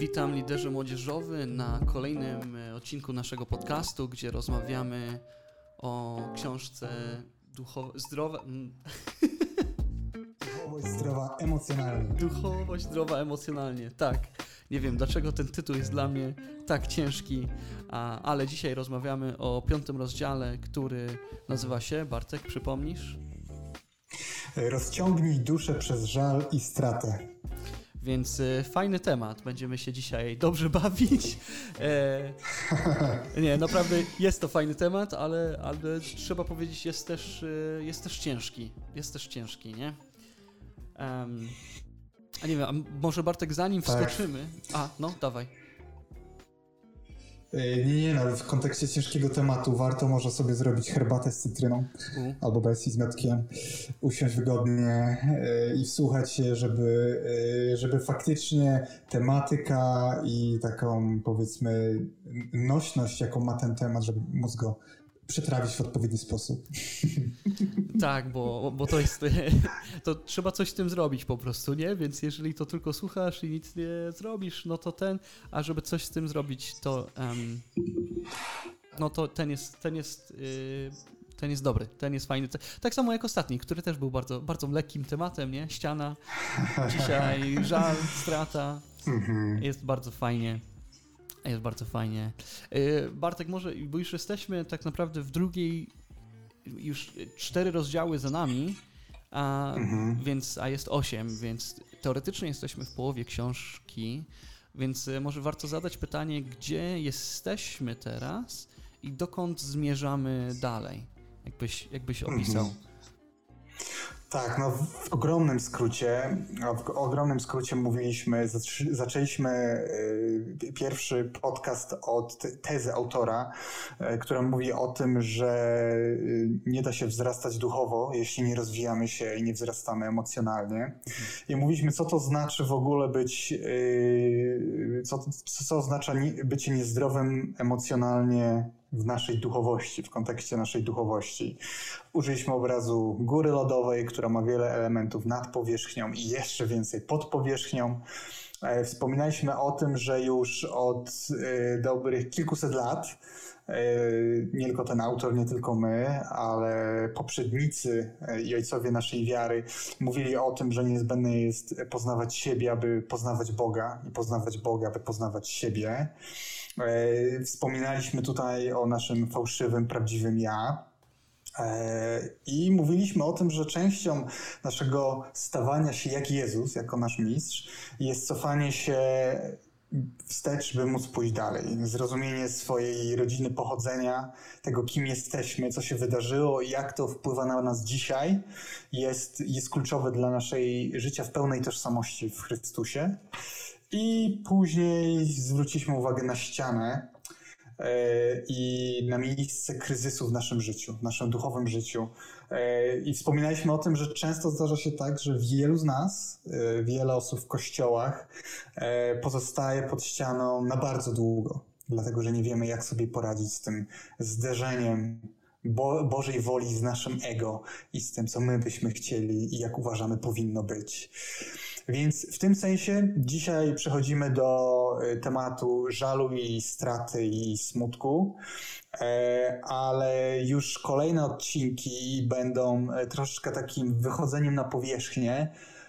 Witam liderze młodzieżowy na kolejnym e, odcinku naszego podcastu, gdzie rozmawiamy o książce duchowo zdrowa Duchowość zdrowa emocjonalnie. Duchowość zdrowa emocjonalnie. Tak. Nie wiem dlaczego ten tytuł jest dla mnie tak ciężki, ale dzisiaj rozmawiamy o piątym rozdziale, który nazywa się Bartek, przypomnisz? Rozciągnij duszę przez żal i stratę. Więc y, fajny temat. Będziemy się dzisiaj dobrze bawić. E, nie, naprawdę jest to fajny temat, ale, ale trzeba powiedzieć, jest też, y, jest też ciężki. Jest też ciężki, nie? Um, a nie wiem, a może Bartek, zanim tak. wskoczymy. A, no, dawaj. E, nie, nie, no, w kontekście ciężkiego tematu warto może sobie zrobić herbatę z cytryną U. albo bez z miotkiem, usiąść wygodnie yy, i wsłuchać się, żeby, yy, żeby faktycznie tematyka i taką powiedzmy nośność, jaką ma ten temat, żeby móc go przetrawić w odpowiedni sposób. Tak, bo, bo to jest. To trzeba coś z tym zrobić po prostu, nie? Więc jeżeli to tylko słuchasz i nic nie zrobisz, no to ten, a żeby coś z tym zrobić, to. Um, no to ten jest. Ten jest yy, ten jest dobry, ten jest fajny. Tak samo jak ostatni, który też był bardzo, bardzo lekkim tematem, nie? Ściana, dzisiaj żal, strata. Mhm. Jest bardzo fajnie. Jest bardzo fajnie. Y, Bartek, może, bo już jesteśmy tak naprawdę w drugiej, już cztery rozdziały za nami, a, mhm. więc, a jest osiem, więc teoretycznie jesteśmy w połowie książki, więc y, może warto zadać pytanie, gdzie jesteśmy teraz i dokąd zmierzamy dalej? Jakbyś, jakbyś opisał. Mhm. Tak, no w ogromnym skrócie, w ogromnym skrócie mówiliśmy, zaczęliśmy y, pierwszy podcast od tezy autora, y, która mówi o tym, że y, nie da się wzrastać duchowo, jeśli nie rozwijamy się i nie wzrastamy emocjonalnie. I mówiliśmy, co to znaczy w ogóle być, co, co oznacza bycie niezdrowym emocjonalnie w naszej duchowości, w kontekście naszej duchowości. Użyliśmy obrazu góry lodowej, która ma wiele elementów nad powierzchnią i jeszcze więcej pod powierzchnią. E, wspominaliśmy o tym, że już od e, dobrych kilkuset lat e, nie tylko ten autor, nie tylko my, ale poprzednicy i ojcowie naszej wiary mówili o tym, że niezbędne jest poznawać siebie, aby poznawać Boga i poznawać Boga, aby poznawać siebie. Wspominaliśmy tutaj o naszym fałszywym, prawdziwym ja, E, I mówiliśmy o tym, że częścią naszego stawania się jak Jezus, jako nasz mistrz, jest cofanie się wstecz, by móc pójść dalej. Zrozumienie swojej rodziny pochodzenia, tego kim jesteśmy, co się wydarzyło i jak to wpływa na nas dzisiaj, jest, jest kluczowe dla naszej życia w pełnej tożsamości w Chrystusie. I później zwróciliśmy uwagę na ścianę, E, i na miejsce kryzysu w naszym życiu, w naszym duchowym życiu. E, I wspominaliśmy o tym, że często zdarza się tak, że wielu z nas, e, wiele osób w kościołach pozostaje pod ścianą na bardzo długo, dlatego że nie wiemy, jak sobie poradzić z tym zderzeniem Bo Bożej woli z naszym ego i z tym, co my byśmy chcieli i jak uważamy powinno być. Więc w tym sensie dzisiaj przechodzimy do e, tematu żalu i straty i smutku, e, ale już kolejne odcinki będą e, troszeczkę takim wychodzeniem na powierzchnię,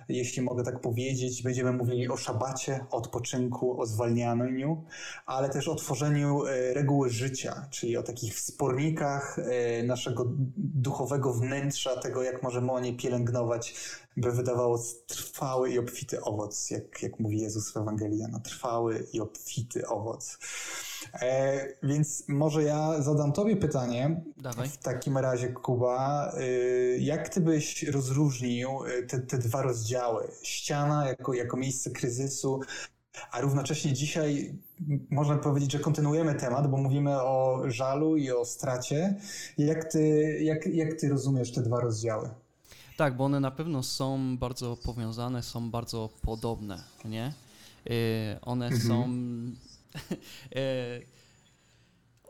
jeśli mogę tak powiedzieć. Będziemy mówili o szabacie, odpoczynku, o zwalnianiu, ale też o tworzeniu reguły życia, czyli o takich wspornikach naszego duchowego wnętrza, tego jak możemy o nie pielęgnować by wydawało trwały i obfity owoc, jak, jak mówi Jezus w Ewangelii no, trwały i obfity owoc. E, więc może ja zadam tobie pytanie. Dawaj. W takim razie, Kuba, y, jak ty byś rozróżnił y, te, te dwa rozdziały? Ściana jako, jako miejsce kryzysu, a równocześnie dzisiaj można powiedzieć, że kontynuujemy temat, bo mówimy o żalu i o stracie. Jak ty, jak, jak ty rozumiesz te dwa rozdziały? Tak, bo one na pewno są bardzo powiązane, są bardzo podobne, nie? Y, one mhm. są... Y,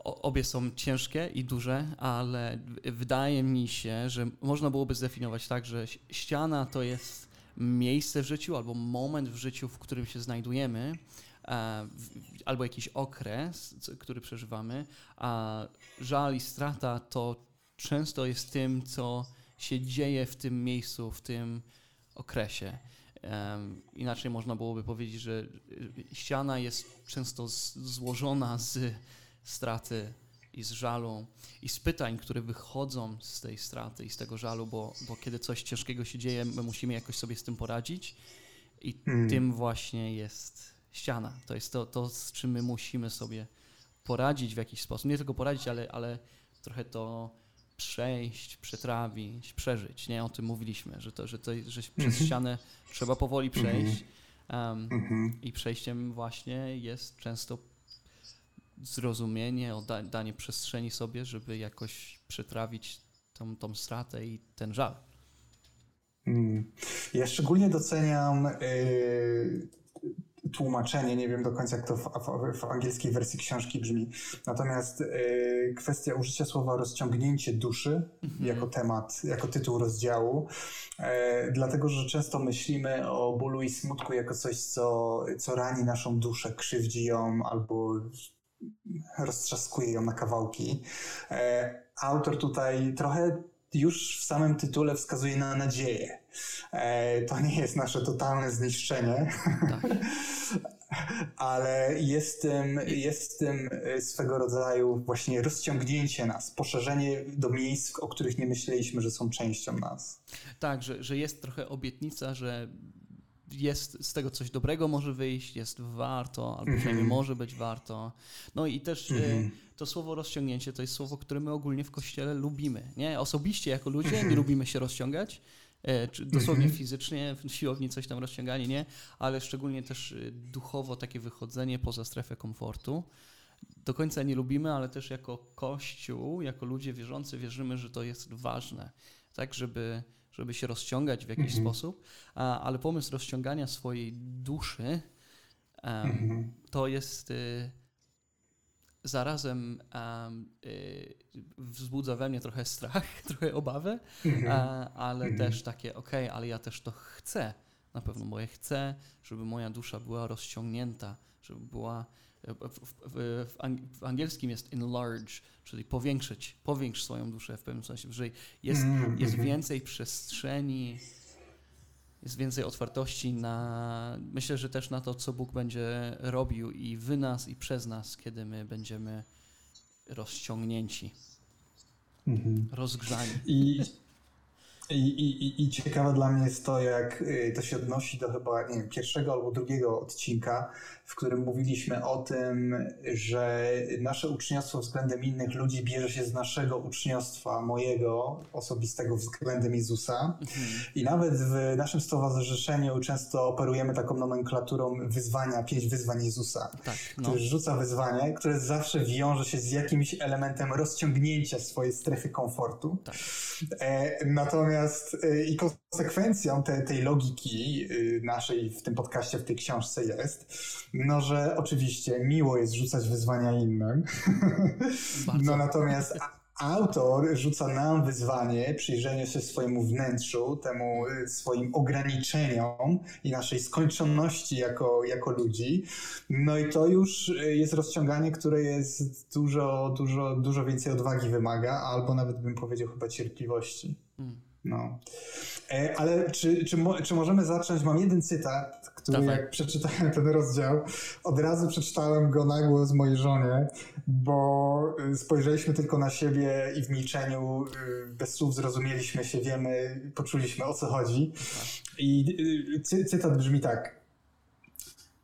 obie są ciężkie i duże, ale wydaje mi się, że można byłoby zdefiniować tak, że ściana to jest miejsce w życiu albo moment w życiu, w którym się znajdujemy, albo jakiś okres, który przeżywamy, a żal i strata to często jest tym, co się dzieje w tym miejscu, w tym okresie. Inaczej można byłoby powiedzieć, że ściana jest często złożona z straty i z żalu i z pytań, które wychodzą z tej straty i z tego żalu, bo, bo kiedy coś ciężkiego się dzieje, my musimy jakoś sobie z tym poradzić i mm. tym właśnie jest ściana. To jest to, to, z czym my musimy sobie poradzić w jakiś sposób. Nie tylko poradzić, ale, ale trochę to przejść, przetrawić, przeżyć. Nie o tym mówiliśmy, że, to, że, to, że przez mhm. ścianę trzeba powoli mhm. przejść. Um, I przejściem właśnie jest często zrozumienie, danie przestrzeni sobie, żeby jakoś przetrawić tą, tą stratę i ten żal. Ja szczególnie doceniam yy, tłumaczenie, nie wiem do końca jak to w, w, w angielskiej wersji książki brzmi, natomiast yy, kwestia użycia słowa rozciągnięcie duszy mhm. jako temat, jako tytuł rozdziału, yy, dlatego że często myślimy o bólu i smutku jako coś, co, co rani naszą duszę, krzywdzi ją albo roztrzaskuje ją na kawałki. E, autor tutaj trochę już w samym tytule wskazuje na nadzieję. E, to nie jest nasze totalne zniszczenie, tak. ale jest tym, jest tym swego rodzaju właśnie rozciągnięcie nas, poszerzenie do miejsc, o których nie myśleliśmy, że są częścią nas. Tak, że, że jest trochę obietnica, że jest z tego coś dobrego może wyjść, jest warto, albo mhm. przynajmniej może być warto. No i też mm. To słowo rozciągnięcie to jest słowo, które my ogólnie w kościele lubimy. Nie? Osobiście jako ludzie nie mhm. lubimy się rozciągać, e, czy dosłownie -hmm. fizycznie, w siłowni coś tam rozciąganie, nie, ale szczególnie też duchowo takie wychodzenie poza strefę komfortu. Do końca nie lubimy, ale też jako Kościół, jako ludzie wierzący wierzymy, że to jest ważne, tak, żeby żeby się rozciągać w jakiś mhm. sposób, a, ale pomysł rozciągania swojej duszy um, mhm. to jest y, zarazem um, y, wzbudza we mnie trochę strach, trochę obawę, mhm. a, ale mhm. też takie, okej, okay, ale ja też to chcę na pewno, bo ja chcę, żeby moja dusza była rozciągnięta, żeby była w, w, w, angielskim jest enlarge, czyli powiększyć, powiększ swoją duszę w pewnym sensie, że jest, mm, jest mhm. więcej przestrzeni, jest więcej otwartości na, myślę, że też na to, co Bóg będzie robił i w nas, i przez nas, kiedy my będziemy rozciągnięci, mhm. rozgrzani. I i, i, I ciekawe dla mnie jest to, jak y, to się odnosi do chyba nie wiem, pierwszego albo drugiego odcinka, w którym mówiliśmy o tym, że nasze uczniostwo względem innych ludzi bierze się z naszego uczniostwa, mojego osobistego względem Jezusa. Mhm. I nawet w naszym stowarzyszeniu często operujemy taką nomenklaturą wyzwania, pięć wyzwań Jezusa, tak, no. który rzuca wyzwanie, które zawsze wiąże się z jakimś elementem rozciągnięcia swojej strefy komfortu. Tak. E, natomiast e, i konsekwencją te, tej logiki e, naszej w tym podcaście, w tej książce jest, no, że oczywiście miło jest rzucać wyzwania innym. no natomiast autor rzuca nam wyzwanie przyjrzenia się swojemu wnętrzu, temu y, swoim ograniczeniom i naszej skończoności jako, jako ludzi. No i to już y, jest rozciąganie, które jest dużo, dużo, dużo więcej odwagi wymaga, albo nawet bym powiedział chyba cierpliwości. Hmm. No. E, ale czy, czy, czy możemy zacząć? Mam jeden cytat, który Dawaj. jak przeczytałem ten rozdział, od razu przeczytałem go na głos mojej żonie, bo y, spojrzeliśmy tylko na siebie i w milczeniu y, bez słów zrozumieliśmy się, wiemy, poczuliśmy o co chodzi. I y, cy, cytat brzmi tak.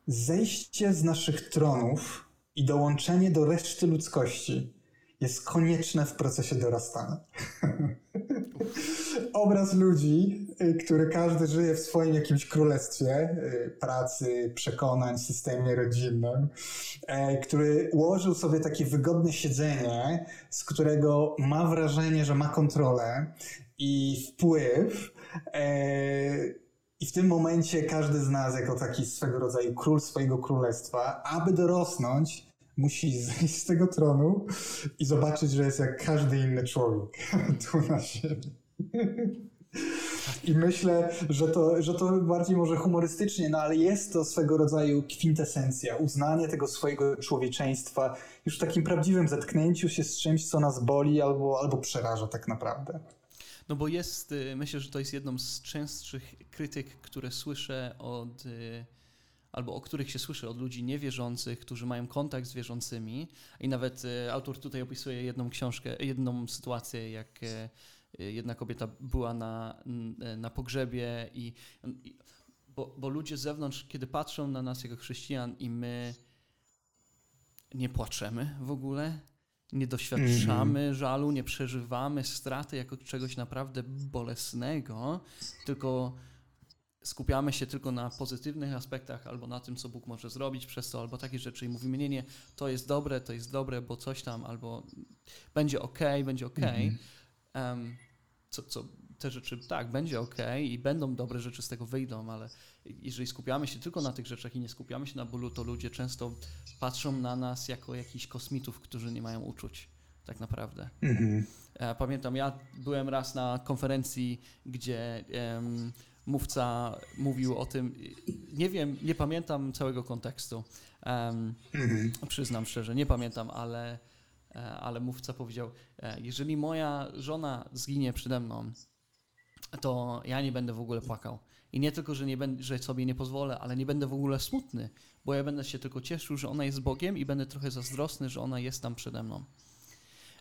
Zejście z naszych tronów i dołączenie do reszty ludzkości jest konieczne w procesie dorastania. Obraz ludzi, y, który każdy żyje w swoim jakimś królestwie y, pracy, przekonań, systemie rodzinnym, e, który ułożył sobie takie wygodne siedzenie, z którego ma wrażenie, że ma kontrolę i wpływ. E, I w tym momencie każdy z nas, jako taki swego rodzaju król swojego królestwa, aby dorosnąć, musi zejść z tego tronu i zobaczyć, że jest jak każdy inny człowiek tu na ziemi. I myślę, że to, że to bardziej może humorystycznie, no ale jest to swego rodzaju kwintesencja, uznanie tego swojego człowieczeństwa już w takim prawdziwym zetknięciu się z czymś, co nas boli albo, albo przeraża tak naprawdę. No bo jest, y, myślę, że to jest jedną z częstszych krytyk, które słyszę od, y, albo o których się słyszy od ludzi niewierzących, którzy mają kontakt z wierzącymi. I nawet y, autor tutaj opisuje jedną książkę, jedną sytuację, jak jedna kobieta była na, na pogrzebie i, i bo, bo ludzie z zewnątrz, kiedy patrzą na nas jako chrześcijan i my nie płaczemy w ogóle, nie doświadczamy mm -hmm. żalu, nie przeżywamy straty jako czegoś naprawdę bolesnego, tylko skupiamy się tylko na pozytywnych aspektach albo na tym, co Bóg może zrobić przez to, albo takie rzeczy i mówimy, nie, nie, to jest dobre, to jest dobre, bo coś tam, albo będzie ok, będzie ok. Um, co, co te rzeczy, tak, będzie ok i będą dobre rzeczy z tego wyjdą, ale jeżeli skupiamy się tylko na tych rzeczach i nie skupiamy się na bólu, to ludzie często patrzą na nas jako jakichś kosmitów, którzy nie mają uczuć, tak naprawdę. Mm-hmm. Pamiętam, ja byłem raz na konferencji, gdzie um, mówca mówił o tym, nie wiem, nie pamiętam całego kontekstu, um, mm-hmm. przyznam szczerze, nie pamiętam, ale, e, ale mówca powiedział, e, jeżeli moja żona zginie przede mną, to ja nie będę w ogóle płakał. I nie tylko, że, nie będę, że sobie nie pozwolę, ale nie będę w ogóle smutny, bo ja będę się tylko cieszył, że ona jest Bogiem i będę trochę zazdrosny, że ona jest tam przede mną.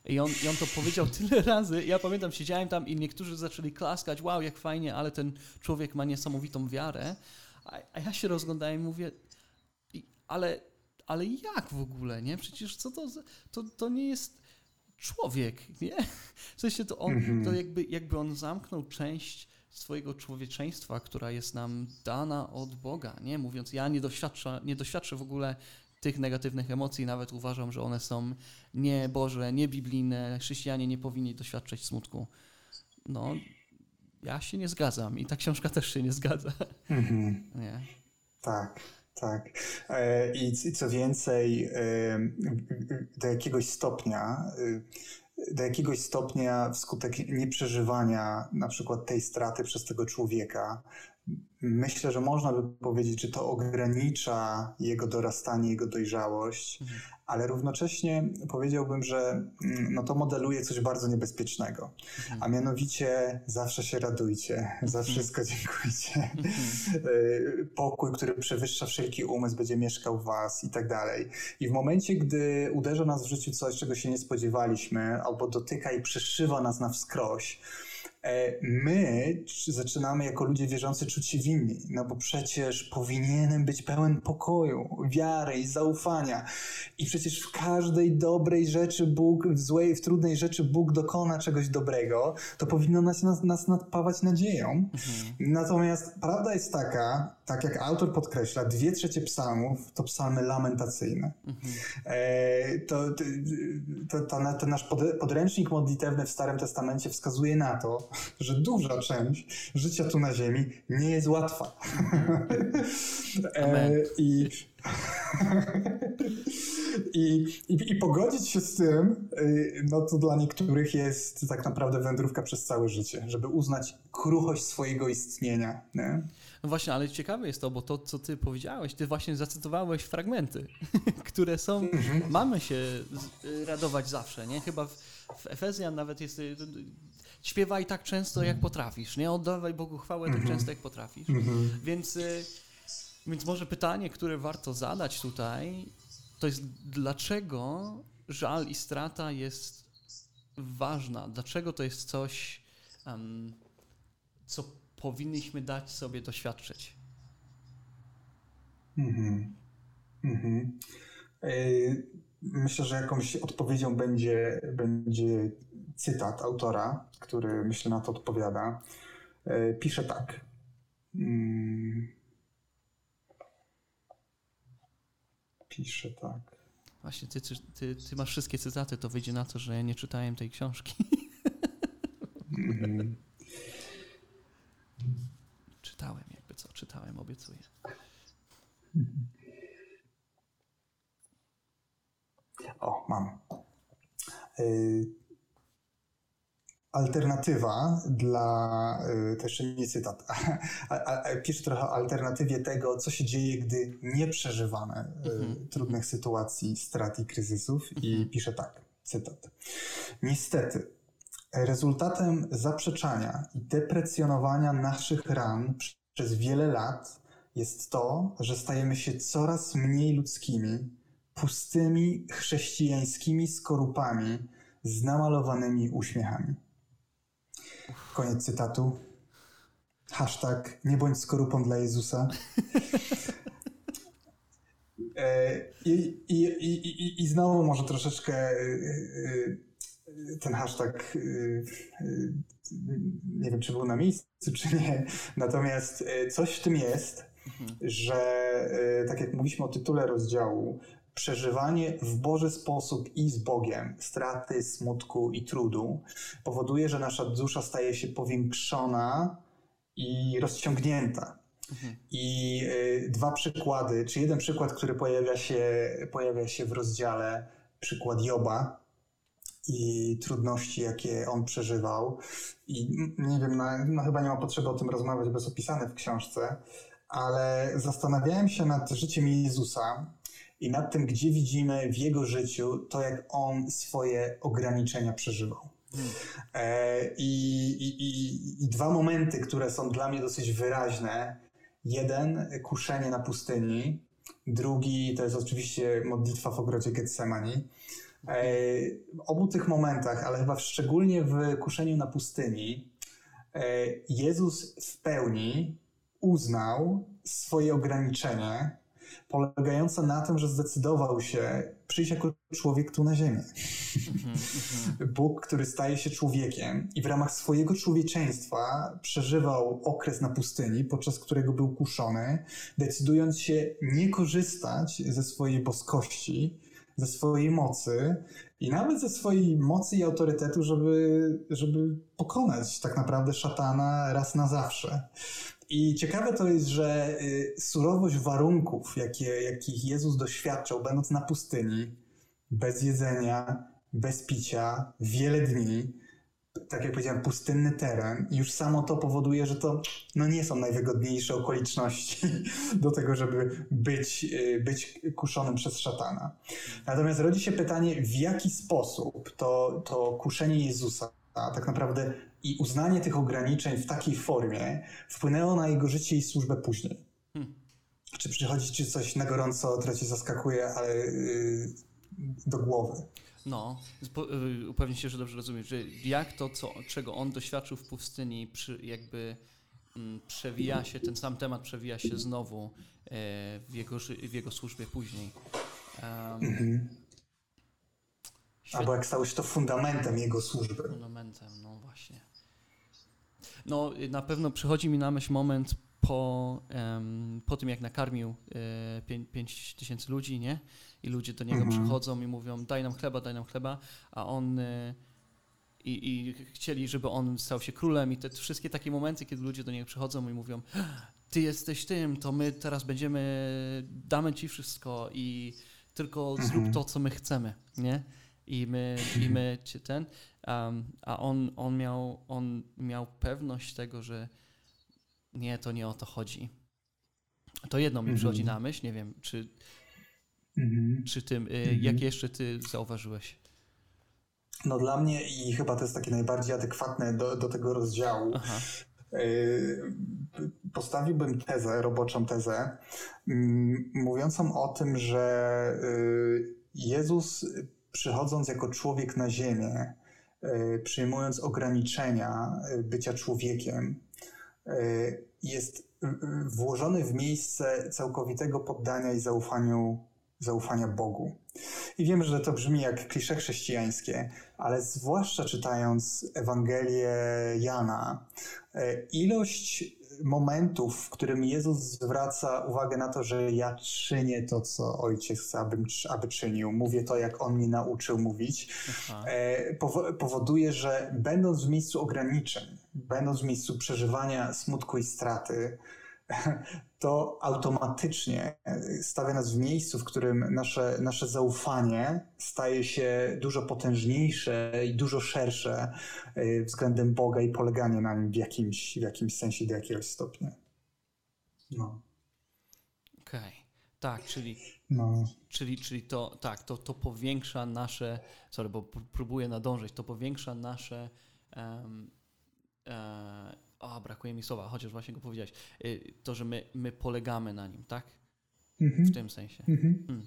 I on, I on to powiedział tyle razy. Ja pamiętam, siedziałem tam i niektórzy zaczęli klaskać, wow, jak fajnie, ale ten człowiek ma niesamowitą wiarę. A, a ja się rozglądałem i mówię, ale, ale jak w ogóle, nie? Przecież co to, to, to nie jest człowiek, nie? W sensie to on, to mhm. jakby, jakby on zamknął część swojego człowieczeństwa, która jest nam dana od Boga, nie? Mówiąc, ja nie doświadczę, nie doświadczę w ogóle tych negatywnych emocji, nawet uważam, że one są nie Boże, nie biblijne, chrześcijanie nie powinni doświadczać smutku. No, ja się nie zgadzam i ta książka też się nie zgadza. Mhm. Nie. Tak. Tak. E, I co więcej, e, do jakiegoś stopnia, e, do jakiegoś stopnia wskutek nieprzeżywania na przykład tej straty przez tego człowieka, myślę, że można by powiedzieć, że to ogranicza jego dorastanie, jego dojrzałość, mhm ale równocześnie powiedziałbym, że mm, no to modeluje coś bardzo niebezpiecznego. Mhm. A mianowicie zawsze się radujcie, za mhm. wszystko dziękujcie. Mhm. Y, pokój, który przewyższa wszelki umysł, będzie mieszkał w was i tak dalej. I w momencie, gdy uderza nas w życiu coś, czego się nie spodziewaliśmy, albo dotyka i przeszywa nas na wskroś, my zaczynamy jako ludzie wierzący czuć się winni, no bo przecież powinienem być pełen pokoju, wiary i zaufania. I przecież w każdej dobrej rzeczy Bóg, w złej, w trudnej rzeczy Bóg dokona czegoś dobrego, to powinno nas, nas, nas nadpawać nadzieją. Mhm. Natomiast prawda jest taka, tak jak autor podkreśla, dwie trzecie psalmów to psalmy lamentacyjne. Mhm. E, to, to, to, to, nasz podręcznik modlitewny w Starym Testamencie wskazuje na to, że duża część życia tu na Ziemi nie jest łatwa. e, I I, i, I pogodzić się z tym, y, no to dla niektórych jest tak naprawdę wędrówka przez całe życie, żeby uznać kruchość swojego istnienia. Nie? No właśnie, ale ciekawe jest to, bo to, co ty powiedziałeś, ty właśnie zacytowałeś fragmenty, które są, mhm. mamy się radować zawsze, nie? Chyba w, w Efezjan nawet jest y, śpiewaj tak często, jak potrafisz, nie? Oddawaj Bogu chwałę tak mhm. często, jak potrafisz. Mhm. Więc, y, więc może pytanie, które warto zadać tutaj, to jest dlaczego żal i strata jest ważna? Dlaczego to jest coś, um, co powinniśmy dać sobie doświadczyć? Mhm. Mhm. E, myślę, że jakąś odpowiedzią będzie, będzie cytat autora, który myślę na to odpowiada. E, pisze tak. Mm. Pisze tak. Właśnie, ty, ty, ty masz wszystkie cytaty, to wyjdzie na to, że ja nie czytałem tej książki. Mm. czytałem, jakby co, czytałem, obiecuję. Alternatywa dla, to jeszcze nie cytat, a, a, a pisze trochę o alternatywie tego, co się dzieje, gdy nie przeżywamy mhm. trudnych sytuacji, strat i kryzysów i mhm. pisze tak, cytat. Niestety, rezultatem zaprzeczania i deprecjonowania naszych ran przez wiele lat jest to, że stajemy się coraz mniej ludzkimi, pustymi chrześcijańskimi skorupami z namalowanymi uśmiechami. Koniec cytatu. Hashtag nie bądź skorupą dla Jezusa. E, I, i, i, i, znowu może troszeczkę e, e, ten hashtag nie wiem, czy był na miejscu, czy nie. Natomiast coś w tym jest, mhm. że tak jak mówiliśmy o tytule rozdziału, przeżywanie w Boży sposób i z Bogiem straty, smutku i trudu powoduje, że nasza dusza staje się powiększona i rozciągnięta. Mhm. I y, dwa przykłady, czy jeden przykład, który pojawia się, pojawia się w rozdziale, przykład Joba i trudności, jakie on przeżywał. I nie wiem, no, no chyba nie ma potrzeby o tym rozmawiać, bez opisane w książce, ale zastanawiałem się nad życiem Jezusa i nad tym, gdzie widzimy w jego życiu to, jak on swoje ograniczenia przeżywał. Hmm. E, i, i, I dwa momenty, które są dla mnie dosyć wyraźne. Jeden, kuszenie na pustyni. Drugi to jest oczywiście modlitwa w ogrodzie Getsemani. E, w obu tych momentach, ale chyba szczególnie w kuszeniu na pustyni, e, Jezus w pełni uznał swoje ograniczenie polegająca na tym, że zdecydował się przyjść jako człowiek tu na ziemię. Mhm, mhm. Bóg, który staje się człowiekiem i w ramach swojego człowieczeństwa przeżywał okres na pustyni, podczas którego był kuszony, decydując się nie korzystać ze swojej boskości, ze swojej mocy i nawet ze swojej mocy i autorytetu, żeby, żeby pokonać tak naprawdę szatana raz na zawsze. I ciekawe to jest, że y, surowość warunków, jakie, jakich Jezus doświadczał, będąc na pustyni, bez jedzenia, bez picia, wiele dni, tak jak powiedziałem, pustynny teren, już samo to powoduje, że to no, nie są najwygodniejsze okoliczności do tego, żeby być, y, być kuszonym przez szatana. Natomiast rodzi się pytanie, w jaki sposób to, to kuszenie Jezusa tak naprawdę i uznanie tych ograniczeń w takiej formie wpłynęło na jego życie i służbę później. Hmm. Czy przychodzi ci coś na gorąco, które zaskakuje, ale yy, do głowy? No, y, upewnić się, że dobrze rozumiem, że jak to, co, czego on doświadczył w pustyni, przy, jakby mm, przewija się, ten sam temat przewija się znowu e, w, jego, w jego służbie później. Um, mhm. Albo jak stało się to fundamentem jego służby. Fundamentem, no właśnie. No, na pewno przychodzi mi na myśl moment po, um, po tym, jak nakarmił e, 5 tysięcy ludzi, nie? I ludzie do niego mhm. przychodzą i mówią, daj nam chleba, daj nam chleba, a on... E, i, I chcieli, żeby on stał się królem, i te wszystkie takie momenty, kiedy ludzie do niego przychodzą i mówią: Ty jesteś tym, to my teraz będziemy, damy ci wszystko i tylko mhm. zrób to, co my chcemy, nie? I my, i my cię ten, um, a on, on, miał, on miał pewność tego, że nie, to nie o to chodzi. To jedno mi przychodzi mhm. na myśl, nie wiem, czy, mhm. czy tym, y, mhm. jak jeszcze ty zauważyłeś? No dla mnie i chyba to jest takie najbardziej adekwatne do, do tego rozdziału. Aha. Y, postawiłbym tezę, roboczą tezę, mówiącą o tym, że y, Jezus przychodząc jako człowiek na Ziemię, e, przyjmując ograniczenia e, bycia człowiekiem, e, jest włożony w miejsce całkowitego poddania i zaufaniu, zaufania Bogu. I wiem, że to brzmi jak klisze chrześcijańskie, ale zwłaszcza czytając Ewangelię Jana, ilość momentów, w którym Jezus zwraca uwagę na to, że ja czynię to, co Ojciec chce, abym, aby czynił. Mówię to, jak On mnie nauczył mówić. E, powoduje, że będąc w miejscu ograniczeń, będąc w miejscu przeżywania smutku i straty, to automatycznie stawia nas w miejscu, w którym nasze, nasze zaufanie staje się dużo potężniejsze i dużo szersze y, względem Boga i poleganie na nim w jakimś, w jakimś sensie do jakiegoś stopnia. No. Okej. Okay. Tak, czyli, no. czyli, czyli to, tak, to, to powiększa nasze, sorry, bo próbuję nadążyć, to powiększa nasze um, e, o, brakuje mi słowa, chociaż właśnie go powiedziałeś, y, to, że my, my polegamy na nim, tak? Mhm. W tym sensie. Mhm. Mm.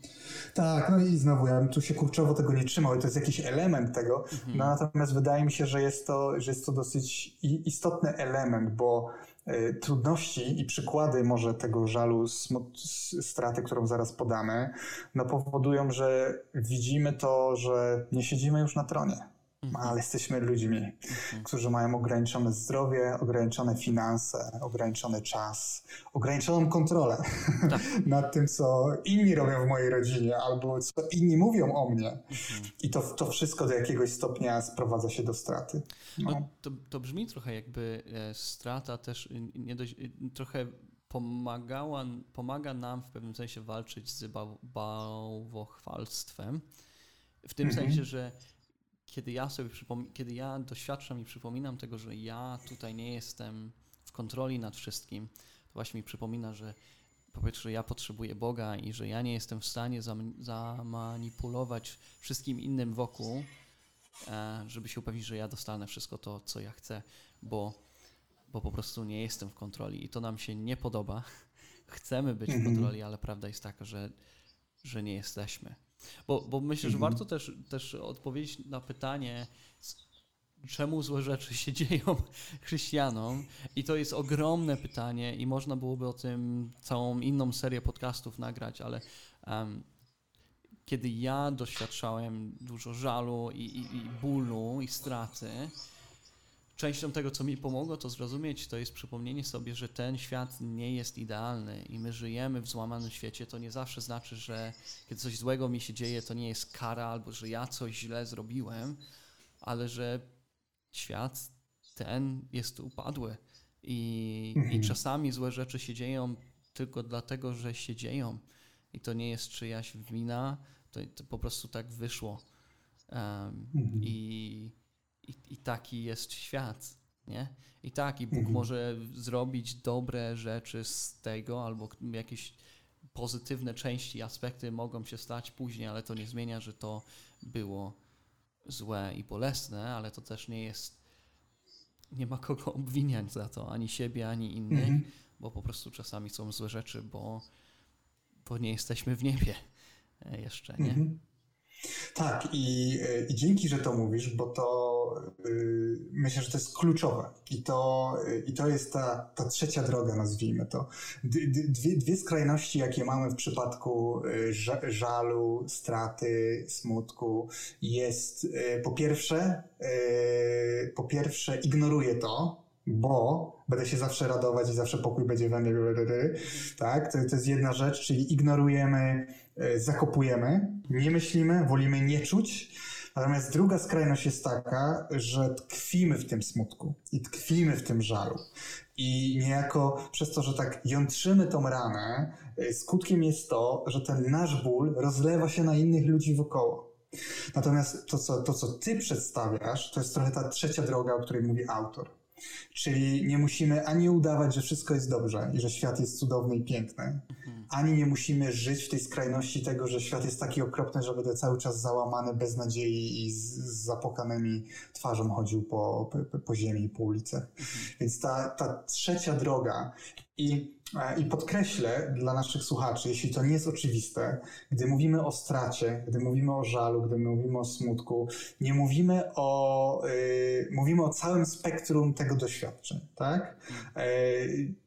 Tak, no i znowu ja bym tu się kurczowo tego nie trzymał i to jest jakiś element tego, mhm. no natomiast wydaje mi się, że jest to, że jest to dosyć istotny element, bo y, trudności i przykłady może tego żalu, straty, którą zaraz podamy, no powodują, że widzimy to, że nie siedzimy już na tronie. Ale jesteśmy ludźmi, mhm. którzy mają ograniczone zdrowie, ograniczone finanse, ograniczony czas, ograniczoną kontrolę tak. nad tym, co inni robią w mojej rodzinie albo co inni mówią o mnie. Mhm. I to, to wszystko do jakiegoś stopnia sprowadza się do straty. No. no to, to brzmi trochę jakby e, strata też nie dość, trochę pomagała, pomaga nam w pewnym sensie walczyć z bałwochwalstwem. W tym mhm. sensie, że kiedy ja sobie kiedy ja doświadczam i przypominam tego, że ja tutaj nie jestem w kontroli nad wszystkim, to właśnie mi przypomina, że po pierwsze ja potrzebuję Boga i że ja nie jestem w stanie zamanipulować wszystkim innym wokół, e, żeby się upewnić, że ja dostanę wszystko to, co ja chcę, bo, bo po prostu nie jestem w kontroli i to nam się nie podoba. Chcemy być w mhm. kontroli, ale prawda jest taka, że, że nie jesteśmy. Bo, bo myślę, że mhm. warto też, też odpowiedzieć na pytanie, czemu złe rzeczy się dzieją chrześcijanom. I to jest ogromne pytanie i można byłoby o tym całą inną serię podcastów nagrać, ale um, kiedy ja doświadczałem dużo żalu i, i, i bólu i straty, częścią tego, co mi pomogło to zrozumieć, to jest przypomnienie sobie, że ten świat nie jest idealny i my żyjemy w złamanym świecie. To nie zawsze znaczy, że kiedy coś złego mi się dzieje, to nie jest kara albo że ja coś źle zrobiłem, ale że świat ten jest upadły i, mhm. i czasami złe rzeczy się dzieją tylko dlatego, że się dzieją. I to nie jest czyjaś wina, to, to po prostu tak wyszło. Um, mhm. I i, i taki jest świat, nie? I tak, i Bóg mhm. może zrobić dobre rzeczy z tego, albo jakieś pozytywne części, aspekty mogą się stać później, ale to nie zmienia, że to było złe i bolesne, ale to też nie jest, nie ma kogo obwiniać za to, ani siebie, ani innych, mhm. bo po prostu czasami są złe rzeczy, bo, bo nie jesteśmy w niebie e, jeszcze, nie? Mhm. Tak, i, i dzięki, że to mówisz, bo to myślę, że to jest kluczowe. I to, yy, i to jest ta, ta trzecia droga, nazwijmy to. Dwie, dwie skrajności, jakie mamy w przypadku yy, żalu, straty, smutku, jest po pierwsze, po pierwsze ignoruję to, bo będę się zawsze radować i zawsze pokój będzie we mnie, tak? To, to jest jedna rzecz, czyli ignorujemy, zakopujemy, nie myślimy, wolimy nie czuć. Natomiast druga skrajność jest taka, że tkwimy w tym smutku i tkwimy w tym żalu. I niejako przez to, że tak jątrzymy tą ranę, e, skutkiem jest to, że ten nasz ból rozlewa się na innych ludzi wokoło. Natomiast to co, to, co ty przedstawiasz, to jest trochę ta trzecia droga, o której mówi autor. Czyli nie musimy ani udawać, że wszystko jest dobrze i że świat jest cudowny i piękny, mhm. ani nie musimy żyć w tej skrajności tego, że świat jest taki okropny, że będę cały czas załamany, bez nadziei i z, z zapokanymi twarzą chodził po, po, po ziemi i po ulicach. Mhm. Więc ta, ta trzecia droga i i podkreślę dla naszych słuchaczy, jeśli to nie jest oczywiste, gdy mówimy o stracie, gdy mówimy o żalu, gdy mówimy o smutku, nie mówimy o, yy, mówimy o całym spektrum tego doświadczeń, tak? Yy,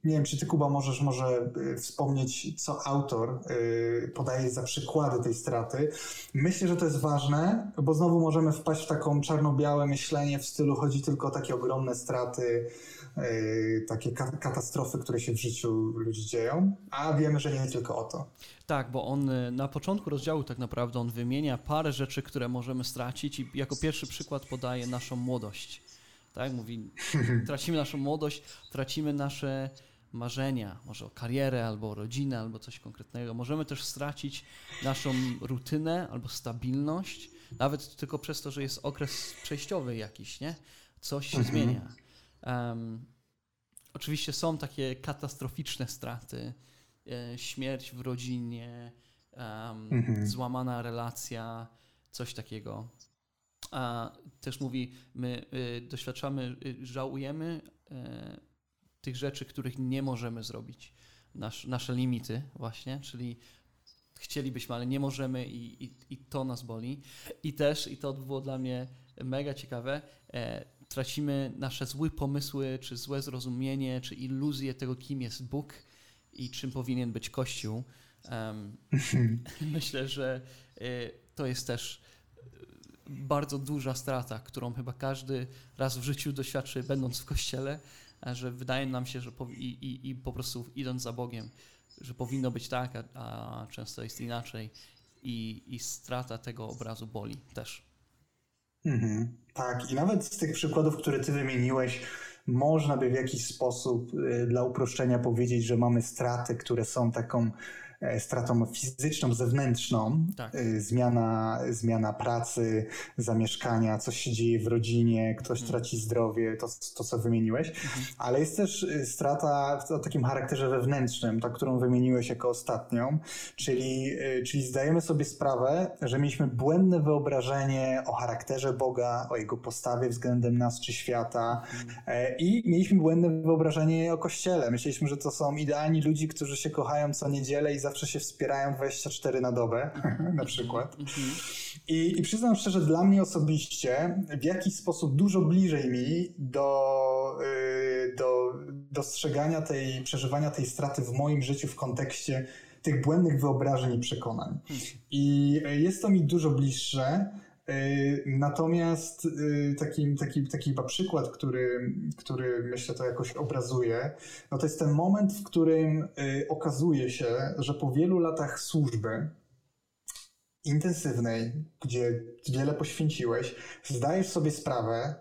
nie wiem, czy ty, Kuba, możesz może y, wspomnieć, co autor yy, podaje za przykłady tej straty. Myślę, że to jest ważne, bo znowu możemy wpaść w taką czarno-białe myślenie w stylu chodzi tylko o takie ogromne straty, E, takie katastrofy, które się w życiu ludzi dzieją, a wiemy, że nie tylko o to. Tak, bo on e, na początku rozdziału tak naprawdę on wymienia parę rzeczy, które możemy stracić i jako pierwszy przykład podaje naszą młodość. Tak, mówi, tracimy naszą młodość, tracimy nasze marzenia, może o karierę, albo o rodzinę, albo coś konkretnego. Możemy też stracić naszą rutynę albo stabilność, nawet tylko przez to, że jest okres przejściowy jakiś, nie? Coś się mhm. zmienia. Um, oczywiście są takie katastroficzne straty, e, śmierć w rodzinie, um, mhm. złamana relacja, coś takiego. A też mówi, my y, doświadczamy, y, żałujemy y, tych rzeczy, których nie możemy zrobić. Nasz, nasze limity właśnie, czyli chcielibyśmy, ale nie możemy i, i, i, to nas boli. I też, i to było dla mnie mega ciekawe, e, tracimy nasze złe pomysły, czy złe zrozumienie, czy iluzję tego, kim jest Bóg i czym powinien być Kościół. Um, myślę, że y, to jest też bardzo duża strata, którą chyba każdy raz w życiu doświadczy, będąc w kościele, że wydaje nam się, że i, i, i po prostu idąc za Bogiem, że powinno być tak, a, a często jest inaczej. I, I strata tego obrazu boli też. Mhm, tak, i nawet z tych przykładów, które ty wymieniłeś, można by w jakiś sposób y, dla uproszczenia powiedzieć, że mamy straty, które są taką stratą fizyczną, zewnętrzną, tak. E, zmiana, zmiana pracy, zamieszkania, coś się dzieje w rodzinie, ktoś mhm. traci zdrowie, to, to co wymieniłeś, mhm. ale jest też e, strata o takim charakterze wewnętrznym, ta, którą wymieniłeś jako ostatnią, czyli, czyli zdajemy sobie sprawę, że mieliśmy błędne wyobrażenie o charakterze Boga, o Jego postawie względem nas czy świata mhm. i mieliśmy błędne wyobrażenie o Kościele. Myśleliśmy, że to są idealni ludzie, którzy się kochają co niedzielę i za zawsze się wspierają 24 na dobę, na przykład. I, I przyznam szczerze, dla mnie osobiście w jakiś sposób dużo bliżej mi do, y, do dostrzegania tej, przeżywania tej straty w moim życiu w kontekście tych błędnych wyobrażeń i przekonań. I jest to mi dużo bliższe, natomiast e, taki, taki, taki chyba przykład, który, który myślę to jakoś obrazuje, no to jest ten moment, w którym e, okazuje się, że po wielu latach służby intensywnej, gdzie wiele poświęciłeś, zdajesz sobie sprawę,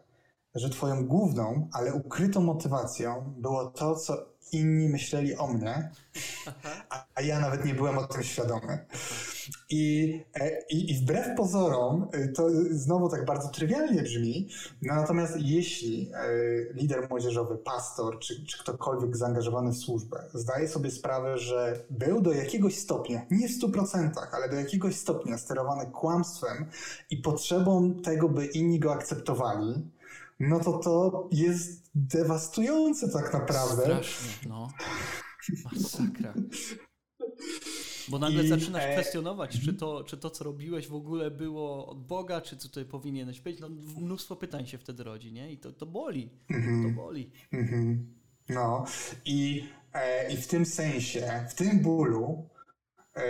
że twoją główną, ale ukrytą motywacją było to, co inni myśleli o mnie, a, a ja nawet nie byłem o tym świadomy. I, e, i, I wbrew pozorom, e, to znowu tak bardzo trywialnie brzmi, no natomiast jeśli e, lider młodzieżowy, pastor czy, czy ktokolwiek zaangażowany w służbę zdaje sobie sprawę, że był do jakiegoś stopnia, nie w 100%, ale do jakiegoś stopnia sterowany kłamstwem i potrzebą tego, by inni go akceptowali, no to to jest dewastujące tak naprawdę. Strasznie, no. Masakra. Bo nagle I, zaczynasz e... kwestionować, czy to, czy to, co robiłeś w ogóle było od Boga, czy tutaj powinieneś być. No, mnóstwo pytań się wtedy rodzi, nie? I to, to boli. Mm-hmm. To boli. Mm-hmm. No i, e, i w tym sensie, w tym bólu e,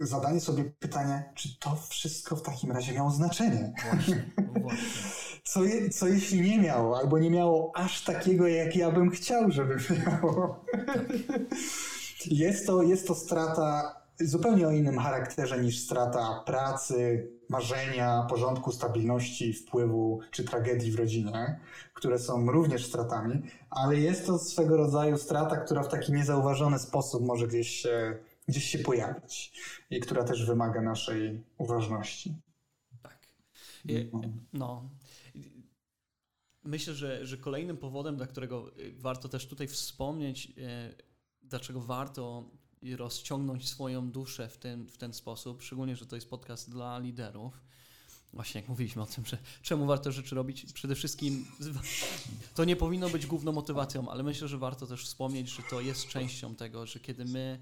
zadanie sobie pytania, czy to wszystko w takim razie miało znaczenie. Właśnie, właśnie. Co, je, co jeśli nie miało, albo nie miało aż takiego, jak ja bym chciał, żeby miało. Tak. Jest to, jest to strata zupełnie o innym charakterze niż strata pracy, marzenia, porządku, stabilności, wpływu czy tragedii w rodzinie, które są również stratami, ale jest to swego rodzaju strata, która w taki niezauważony sposób może gdzieś się, gdzieś się pojawić i która też wymaga naszej uważności. Tak. No. no. Myślę, że, że kolejnym powodem, dla którego warto też tutaj wspomnieć, e, dlaczego warto rozciągnąć swoją duszę w ten, w ten sposób, szczególnie, że to jest podcast dla liderów. Właśnie jak mówiliśmy o tym, że czemu warto rzeczy robić, przede wszystkim to nie powinno być główną motywacją, ale myślę, że warto też wspomnieć, że to jest częścią tego, że kiedy my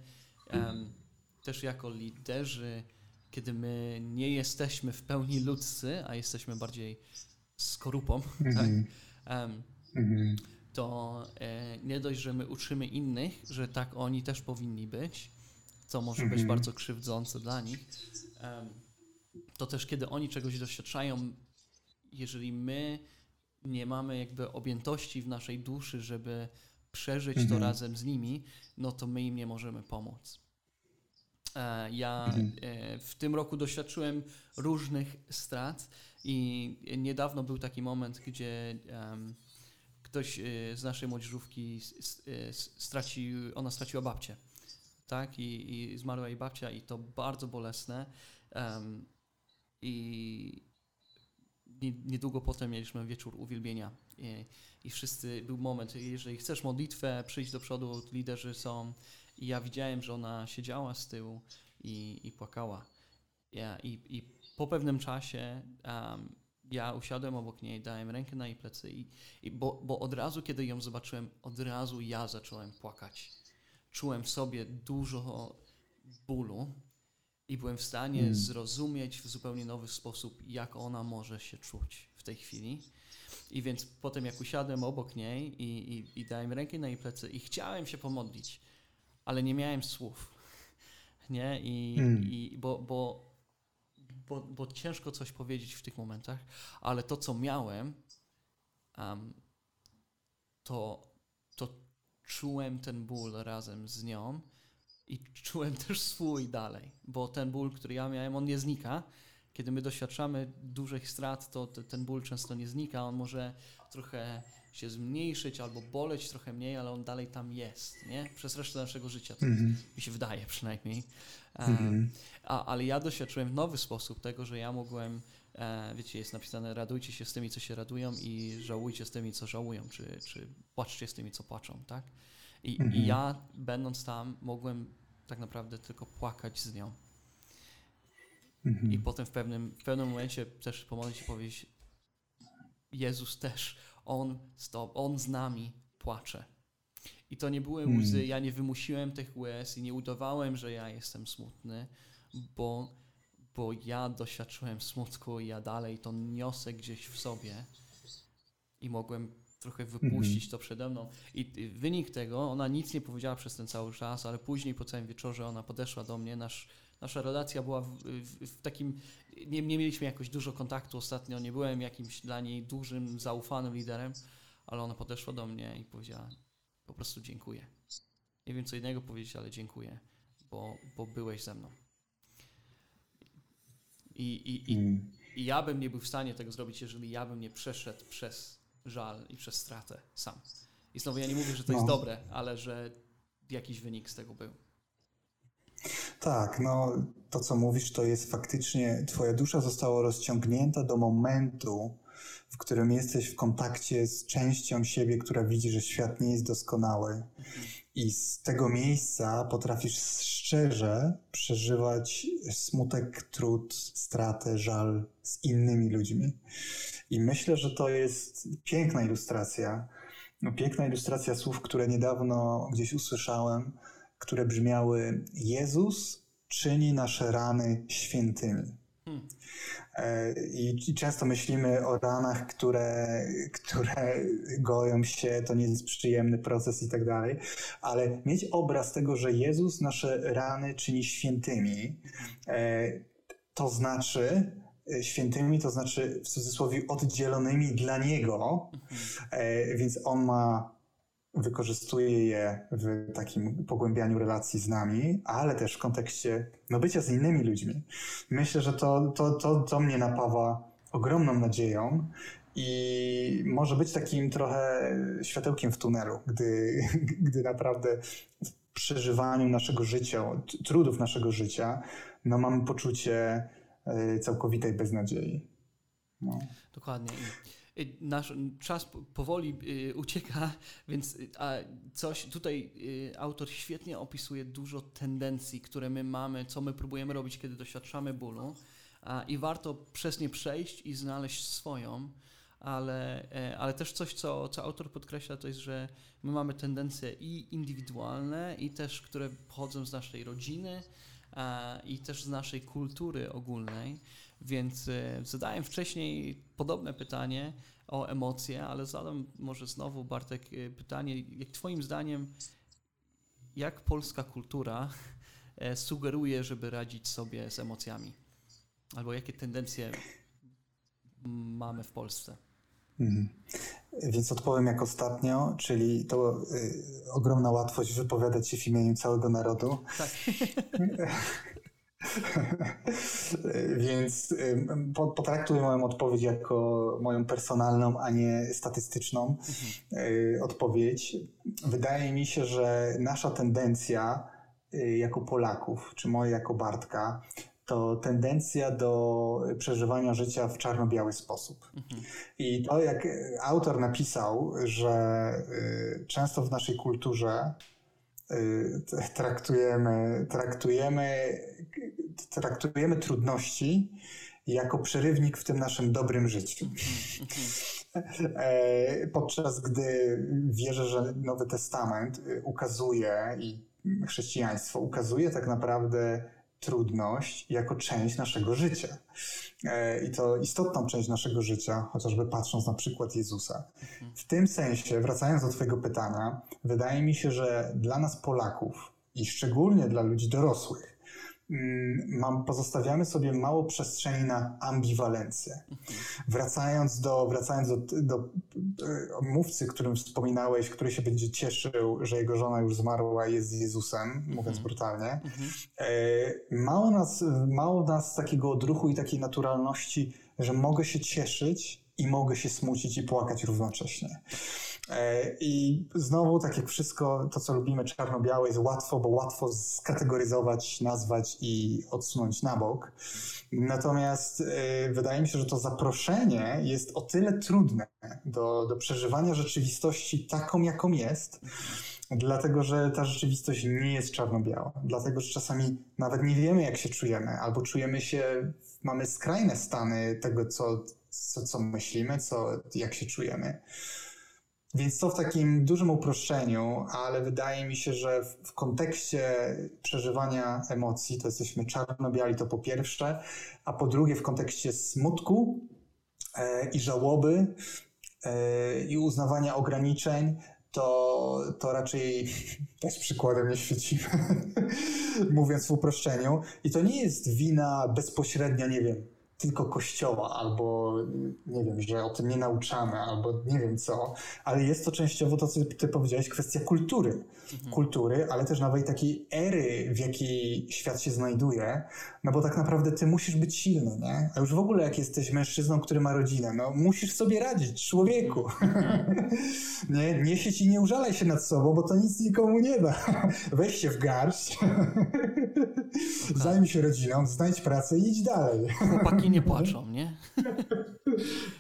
też jako liderzy, kiedy my nie jesteśmy w pełni ludzcy, a jesteśmy bardziej skorupą, mm -hmm. tak? Mm -hmm to e, nie dość, że my uczymy innych, że tak oni też powinni być, co może być mhm. bardzo krzywdzące dla nich, to też kiedy oni czegoś doświadczają, jeżeli my nie mamy jakby objętości w naszej duszy, żeby przeżyć to mhm. razem z nimi, no to my im nie możemy pomóc. E, ja mhm. e, w tym roku doświadczyłem różnych strat i niedawno był taki moment, gdzie um, ktoś z naszej młodzieżówki straci, ona straciła babcię, tak? I, i zmarła jej babcia i to bardzo bolesne. Um, I niedługo potem mieliśmy wieczór uwielbienia i, i wszyscy, był moment, jeżeli chcesz modlitwę, przyjść do przodu, liderzy są i ja widziałem, że ona siedziała z tyłu i, i płakała. Ja, i, I po pewnym czasie um, ja usiadłem obok niej, dałem rękę na jej plecy i, i bo, bo od razu, kiedy ją zobaczyłem, od razu ja zacząłem płakać. Czułem w sobie dużo bólu i byłem w stanie hmm. zrozumieć w zupełnie nowy sposób, jak ona może się czuć w tej chwili. I więc potem, jak usiadłem obok niej i, i, i dałem rękę na jej plecy i chciałem się pomodlić, ale nie miałem słów. Nie? I, hmm. i bo, bo, bo, bo ciężko coś powiedzieć w tych momentach, ale to, co miałem, um, to, to czułem ten ból razem z nią i czułem też swój dalej, bo ten ból, który ja miałem, on nie znika. Kiedy my doświadczamy dużych strat, to ten ból często nie znika. On może trochę się zmniejszyć albo boleć trochę mniej, ale on dalej tam jest, nie? Przez resztę naszego życia, to mm -hmm. mi się wydaje przynajmniej. Mm -hmm. a, ale ja doświadczyłem w nowy sposób tego, że ja mogłem, e, wiecie, jest napisane radujcie się z tymi, co się radują i żałujcie z tymi, co żałują, czy, czy płaczcie z tymi, co płaczą, tak? I, mhm. I, ja, będąc tam, mogłem tak naprawdę tylko płakać z nią. Mhm. I potem w pewnym, w pewnym momencie też pomodlić się powiedzieć, Jezus też, On z, to, on z nami płacze. I to nie były mhm. łzy, ja nie wymusiłem tych łez i nie udawałem, że ja jestem smutny, bo, bo ja doświadczyłem smutku i ja dalej to niosę gdzieś w sobie i mogłem trochę wypuścić mm -hmm. to przede mną. I wynik tego, ona nic nie powiedziała przez ten cały czas, ale później po całym wieczorze ona podeszła do mnie, nasz, nasza relacja była w, w, w takim, nie, nie, mieliśmy jakoś dużo kontaktu ostatnio, nie byłem jakimś dla niej dużym, zaufanym liderem, ale ona podeszła do mnie i powiedziała po prostu dziękuję. Nie wiem co innego powiedzieć, ale dziękuję, bo, bo byłeś ze mną. I, i, i, mm. I ja bym nie był w stanie tego zrobić, jeżeli ja bym nie przeszedł przez żal i przez stratę sam. I znowu ja nie mówię, że to no. jest dobre, ale że jakiś wynik z tego był. Tak, no to co mówisz, to jest faktycznie, twoja dusza została rozciągnięta do momentu, w którym jesteś w kontakcie z częścią siebie, która widzi, że świat nie jest doskonały. I z tego miejsca potrafisz szczerze przeżywać smutek, trud, stratę, żal z innymi ludźmi. I myślę, że to jest piękna ilustracja. No, piękna ilustracja słów, które niedawno gdzieś usłyszałem, które brzmiały: Jezus czyni nasze rany świętymi. Hmm. E, I, często myślimy o ranach, które, które goją się, to nie jest przyjemny proces i tak dalej, ale mieć obraz tego, że Jezus nasze rany czyni świętymi, e, to znaczy, E, świętymi, to znaczy w cudzysłowie oddzielonymi dla Niego, mhm. więc On ma, wykorzystuje je w takim pogłębianiu relacji z nami, ale też w kontekście no, bycia z innymi ludźmi. Myślę, że to, to, to, to mnie napawa ogromną nadzieją i może być takim trochę światełkiem w tunelu, gdy, gdy naprawdę w przeżywaniu naszego życia, trudów naszego życia, no mamy poczucie, E, całkowitej beznadziei. No. Dokładnie. Nasz czas powoli y, ucieka, więc y, coś tutaj y, autor świetnie opisuje dużo tendencji, które my mamy, co my próbujemy robić, kiedy doświadczamy bólu. I warto przez nie przejść i znaleźć swoją, ale, e, ale też coś, co, co autor podkreśla, to jest, że my mamy tendencje i indywidualne, i też, które pochodzą z naszej rodziny, i też z naszej kultury ogólnej. Więc e, zadałem wcześniej podobne pytanie o emocje, ale zadam może znowu, Bartek, e, pytanie, jak Twoim zdaniem, jak polska kultura e, sugeruje, żeby radzić sobie z emocjami? Albo jakie tendencje mamy w Polsce? Mhm. Więc odpowiem jak ostatnio, czyli to y, ogromna łatwość wypowiadać się w imieniu całego narodu. Tak. Więc potraktuję moją odpowiedź jako moją personalną, a nie statystyczną mhm. odpowiedź. Wydaje mi się, że nasza tendencja y, jako Polaków, czy moja jako Bartka, to tendencja do przeżywania życia w czarno-biały sposób. Mhm. I to, jak autor napisał, że y, często w naszej kulturze traktujemy, traktujemy, traktujemy trudności jako przerywnik w tym naszym dobrym życiu. E, podczas gdy wierzę, że Nowy Testament ukazuje i chrześcijaństwo ukazuje tak naprawdę trudność jako część naszego życia. E, I to istotną część naszego życia, chociażby patrząc na przykład Jezusa. W tym sensie, wracając do Twojego pytania, wydaje mi się, że dla nas Polaków i szczególnie dla ludzi dorosłych, mam, pozostawiamy sobie mało przestrzeni na ambiwalencję. Wracając do, wracając do, do, e, mówcy, którym wspominałeś, który się będzie cieszył, że jego żona już zmarła i jest z Jezusem, mówiąc mhm. brutalnie, mhm. E, mało, nas, mało nas takiego odruchu i takiej naturalności, że mogę się cieszyć i mogę się smucić i płakać równocześnie. E, I znowu, tak jak wszystko, to co lubimy czarno-białe jest łatwo, bo łatwo skategoryzować, nazwać i odsunąć na bok. Natomiast e, wydaje mi się, że to zaproszenie jest o tyle trudne do, do przeżywania rzeczywistości taką, jaką jest, dlatego że ta rzeczywistość nie jest czarno-biała. Dlatego, że czasami nawet nie wiemy, jak się czujemy, albo czujemy się, mamy skrajne stany tego, co, co, co myślimy, co, jak się czujemy. Więc to w takim dużym uproszczeniu, ale wydaje mi się, że w, w kontekście przeżywania emocji to jesteśmy czarno-biali, to po pierwsze, a po drugie w kontekście smutku e, i żałoby e, i uznawania ograniczeń, to, to raczej też przykładem nie świecimy, mówiąc w uproszczeniu. I to nie jest wina bezpośrednia, nie wiem, tylko kościoła, albo nie wiem, że o tym nie nauczamy, albo nie wiem co, ale jest to częściowo to, co ty powiedziałeś, kwestia kultury. Mhm. Kultury, ale też nowej takiej ery, w jakiej świat się znajduje, no bo tak naprawdę ty musisz być silny, nie? A już w ogóle jak jesteś mężczyzną, który ma rodzinę, no musisz sobie radzić, człowieku. Mhm. nie, nie siedź i nie użalaj się nad sobą, bo to nic nikomu nie da. Weź się w garść, zajmij się rodziną, znajdź pracę i idź dalej. Chłopaki nie płaczą, nie?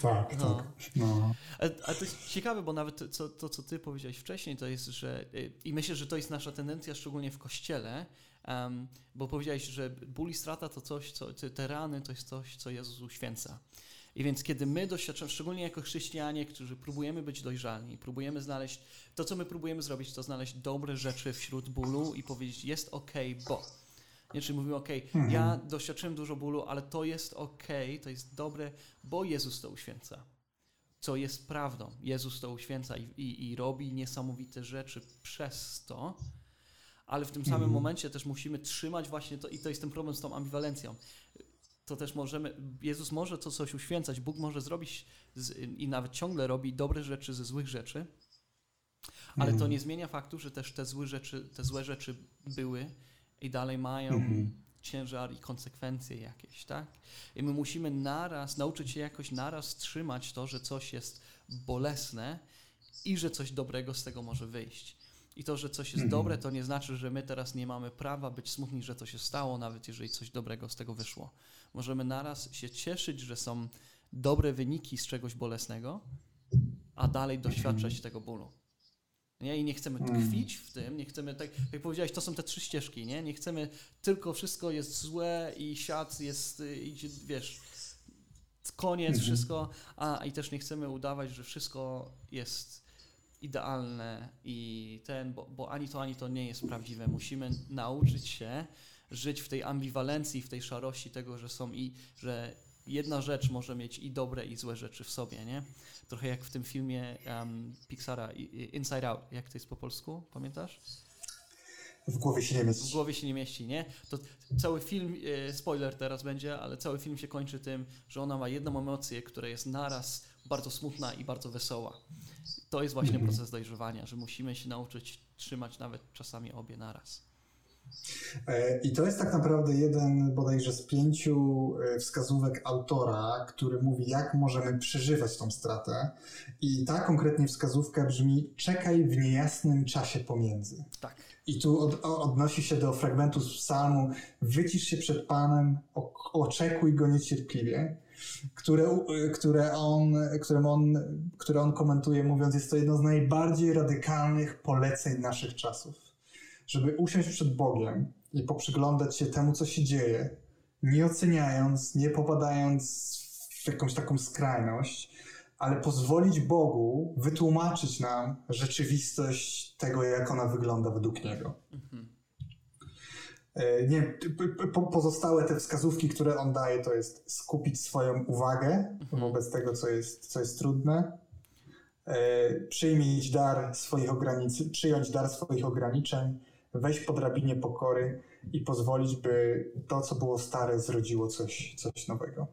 tak, no. tak. No. Ale, to jest ciekawe, bo nawet to, to, co ty powiedziałeś wcześniej, to jest, że i myślę, że to jest nasza tendencja, szczególnie w kościele, um, bo powiedziałeś, że ból i strata to coś, co, te rany to jest coś, co Jezus uświęca. I więc kiedy my doświadczamy, szczególnie jako chrześcijanie, którzy próbujemy być dojrzalni, próbujemy znaleźć, to co my próbujemy zrobić, to znaleźć dobre rzeczy wśród bólu i powiedzieć, jest ok, bo nie, czyli mówimy, ok, mhm. ja doświadczyłem dużo bólu, ale to jest ok, to jest dobre, bo Jezus to uświęca. Co jest prawdą. Jezus to uświęca i, i, i robi niesamowite rzeczy przez to, ale w tym samym mhm. momencie też musimy trzymać właśnie to, i to jest ten problem z tą ambiwalencją. To też możemy, Jezus może to coś uświęcać, Bóg może zrobić z, i nawet ciągle robi dobre rzeczy ze złych rzeczy, ale to mhm. nie zmienia faktu, że też te złe rzeczy, te złe rzeczy były i dalej mają mhm. ciężar i konsekwencje jakieś, tak? I my musimy naraz, nauczyć się jakoś naraz trzymać to, że coś jest bolesne i że coś dobrego z tego może wyjść. I to, że coś jest mhm. dobre, to nie znaczy, że my teraz nie mamy prawa być smutni, że to się stało, nawet jeżeli coś dobrego z tego wyszło. Możemy naraz się cieszyć, że są dobre wyniki z czegoś bolesnego, a dalej doświadczać mhm. tego bólu. Nie? I nie chcemy mm. tkwić w tym, nie chcemy, tak jak powiedziałeś, to są te trzy ścieżki, nie? Nie chcemy tylko wszystko jest złe i świat jest, y, idzie, wiesz, koniec, -hmm. wszystko, a i też nie chcemy udawać, że wszystko jest idealne i ten, bo, bo ani to, ani to nie jest prawdziwe. Musimy nauczyć się żyć w tej ambiwalencji, w tej szarości tego, że są i, że jedna rzecz może mieć i dobre, i złe rzeczy w sobie, nie? Trochę jak w tym filmie um, Pixara Inside Out, jak to jest po polsku, pamiętasz? W głowie się nie mieści. W głowie się nie mieści, nie? To cały film, e, spoiler teraz będzie, ale cały film się kończy tym, że ona ma jedną emocję, która jest naraz bardzo smutna i bardzo wesoła. To jest właśnie mm -hmm. proces dojrzewania, że musimy się nauczyć trzymać nawet czasami obie naraz. E, I to jest tak naprawdę jeden bodajże z pięciu e, wskazówek autora, który mówi, jak możemy przeżywać tą stratę. I ta konkretnie wskazówka brzmi: czekaj w niejasnym czasie pomiędzy. Tak. I tu od, odnosi się do fragmentu z psalmu: wycisz się przed Panem, oczekuj go niecierpliwie. Które, które, on, którym on, które on komentuje, mówiąc, jest to jedno z najbardziej radykalnych poleceń naszych czasów żeby usiąść przed Bogiem i poprzyglądać się temu, co się dzieje, nie oceniając, nie popadając w jakąś taką skrajność, ale pozwolić Bogu wytłumaczyć nam rzeczywistość tego, jak ona wygląda według Niego. Mhm. Nie, pozostałe te wskazówki, które on daje, to jest skupić swoją uwagę mhm. wobec tego, co jest, co jest trudne, e, przyjmieć dar swoich ograniczeń, przyjąć dar swoich ograniczeń, wejść po drabinie pokory i pozwolić, by to, co było stare, zrodziło coś, coś nowego.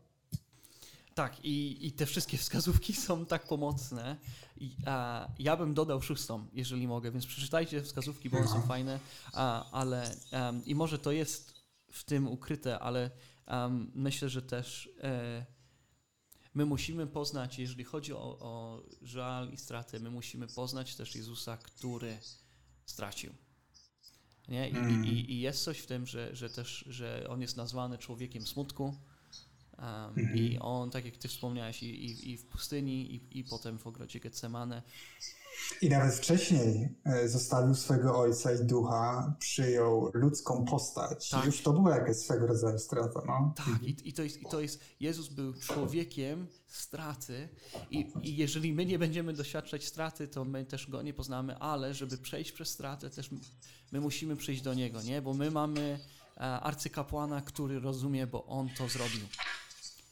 Tak, i, i te wszystkie wskazówki są tak pomocne. I, a, ja bym dodał szóstą, jeżeli mogę, więc przeczytajcie wskazówki, bo one są fajne, a, ale um, i może to jest w tym ukryte, ale um, myślę, że też e, my musimy poznać, jeżeli chodzi o, o żal i straty, my musimy poznać też Jezusa, który stracił. Nie? I, mm. i, I, jest coś w tym, że, że też, że on jest nazwany człowiekiem smutku. Mm. I on, tak jak ty wspomniałeś, i, i, i w pustyni, i, i potem w ogrodzie Getsemane. I nawet wcześniej e, zostawił swego ojca i ducha, przyjął ludzką postać. Tak. Już to była jakaś swego rodzaju strata. No? Tak, i, i, to jest, i to jest, Jezus był człowiekiem straty i, i jeżeli my nie będziemy doświadczać straty, to my też Go nie poznamy, ale żeby przejść przez stratę, też my musimy przyjść do Niego, nie? Bo my mamy e, arcykapłana, który rozumie, bo On to zrobił.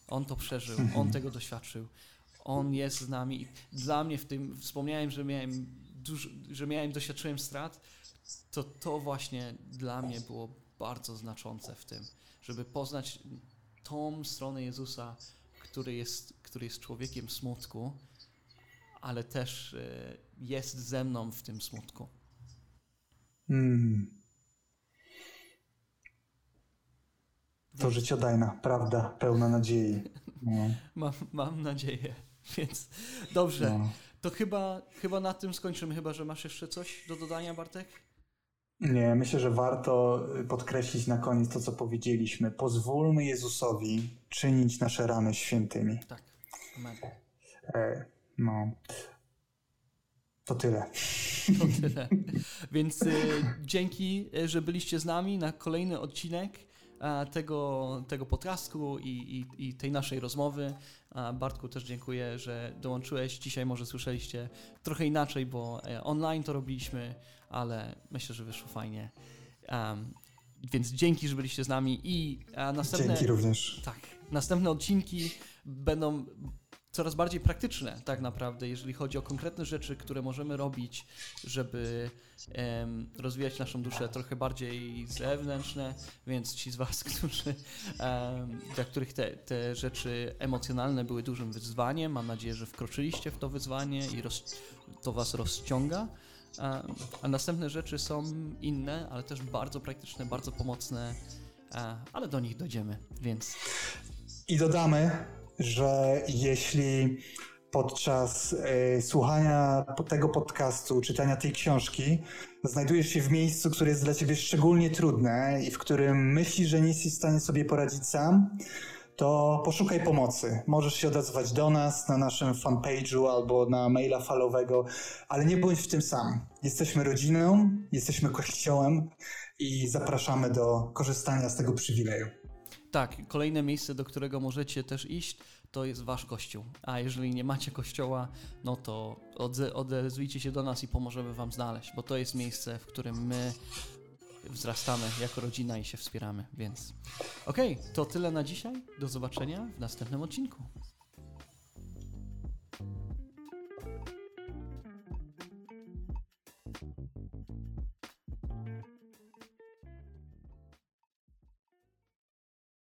On to przeżył, On tego doświadczył. On jest z nami. Dla mnie w tym, wspomniałem, że miałem, dużo, że miałem, doświadczyłem strat, to to właśnie dla mnie było bardzo znaczące w tym, żeby poznać tą stronę Jezusa, który jest, który jest człowiekiem smutku, ale też e, jest ze mną w tym smutku. Hmm. To życiodajna prawda, pełna nadziei. No. Mam, mam nadzieję. Więc dobrze, no. to chyba, chyba na tym skończymy, chyba że masz jeszcze coś do dodania, Bartek? Nie, myślę, że warto podkreślić na koniec to, co powiedzieliśmy. Pozwólmy Jezusowi czynić nasze rany świętymi. Tak. Amen. E, no. To tyle. To tyle. Więc y, dzięki, że byliście z nami na kolejny odcinek tego, tego podcastu i, i, i tej naszej rozmowy. Bartku też dziękuję, że dołączyłeś. Dzisiaj może słyszeliście trochę inaczej, bo e, online to robiliśmy, ale myślę, że wyszło fajnie. Um, więc dzięki, że byliście z nami i następne... Dzięki również. Tak, następne odcinki będą coraz bardziej praktyczne tak naprawdę, jeżeli chodzi o konkretne rzeczy, które możemy robić, żeby um, rozwijać naszą duszę trochę bardziej zewnętrzne, więc ci z Was, którzy, um, dla których te, te rzeczy emocjonalne były dużym wyzwaniem, mam nadzieję, że wkroczyliście w to wyzwanie i roz, to Was rozciąga. A, następne rzeczy są inne, ale też bardzo praktyczne, bardzo pomocne, ale do nich dojdziemy, więc... I dodamy, że jeśli podczas y, słuchania tego podcastu, czytania tej książki, znajdujesz się w miejscu, które jest dla ciebie szczególnie trudne i w którym myślisz, że nie jesteś w stanie sobie poradzić sam, to poszukaj pomocy. Możesz się odezwać do nas na naszym fanpage'u albo na maila falowego, ale nie bądź w tym sam. Jesteśmy rodziną, jesteśmy kościołem i zapraszamy do korzystania z tego przywileju. Tak, kolejne miejsce, do którego możecie też iść, to jest wasz kościół. A jeżeli nie macie kościoła, no to odezwijcie się do nas i pomożemy wam znaleźć, bo to jest miejsce, w którym my wzrastamy jako rodzina i się wspieramy, więc... Okej, okay, to tyle na dzisiaj. Do zobaczenia w następnym odcinku.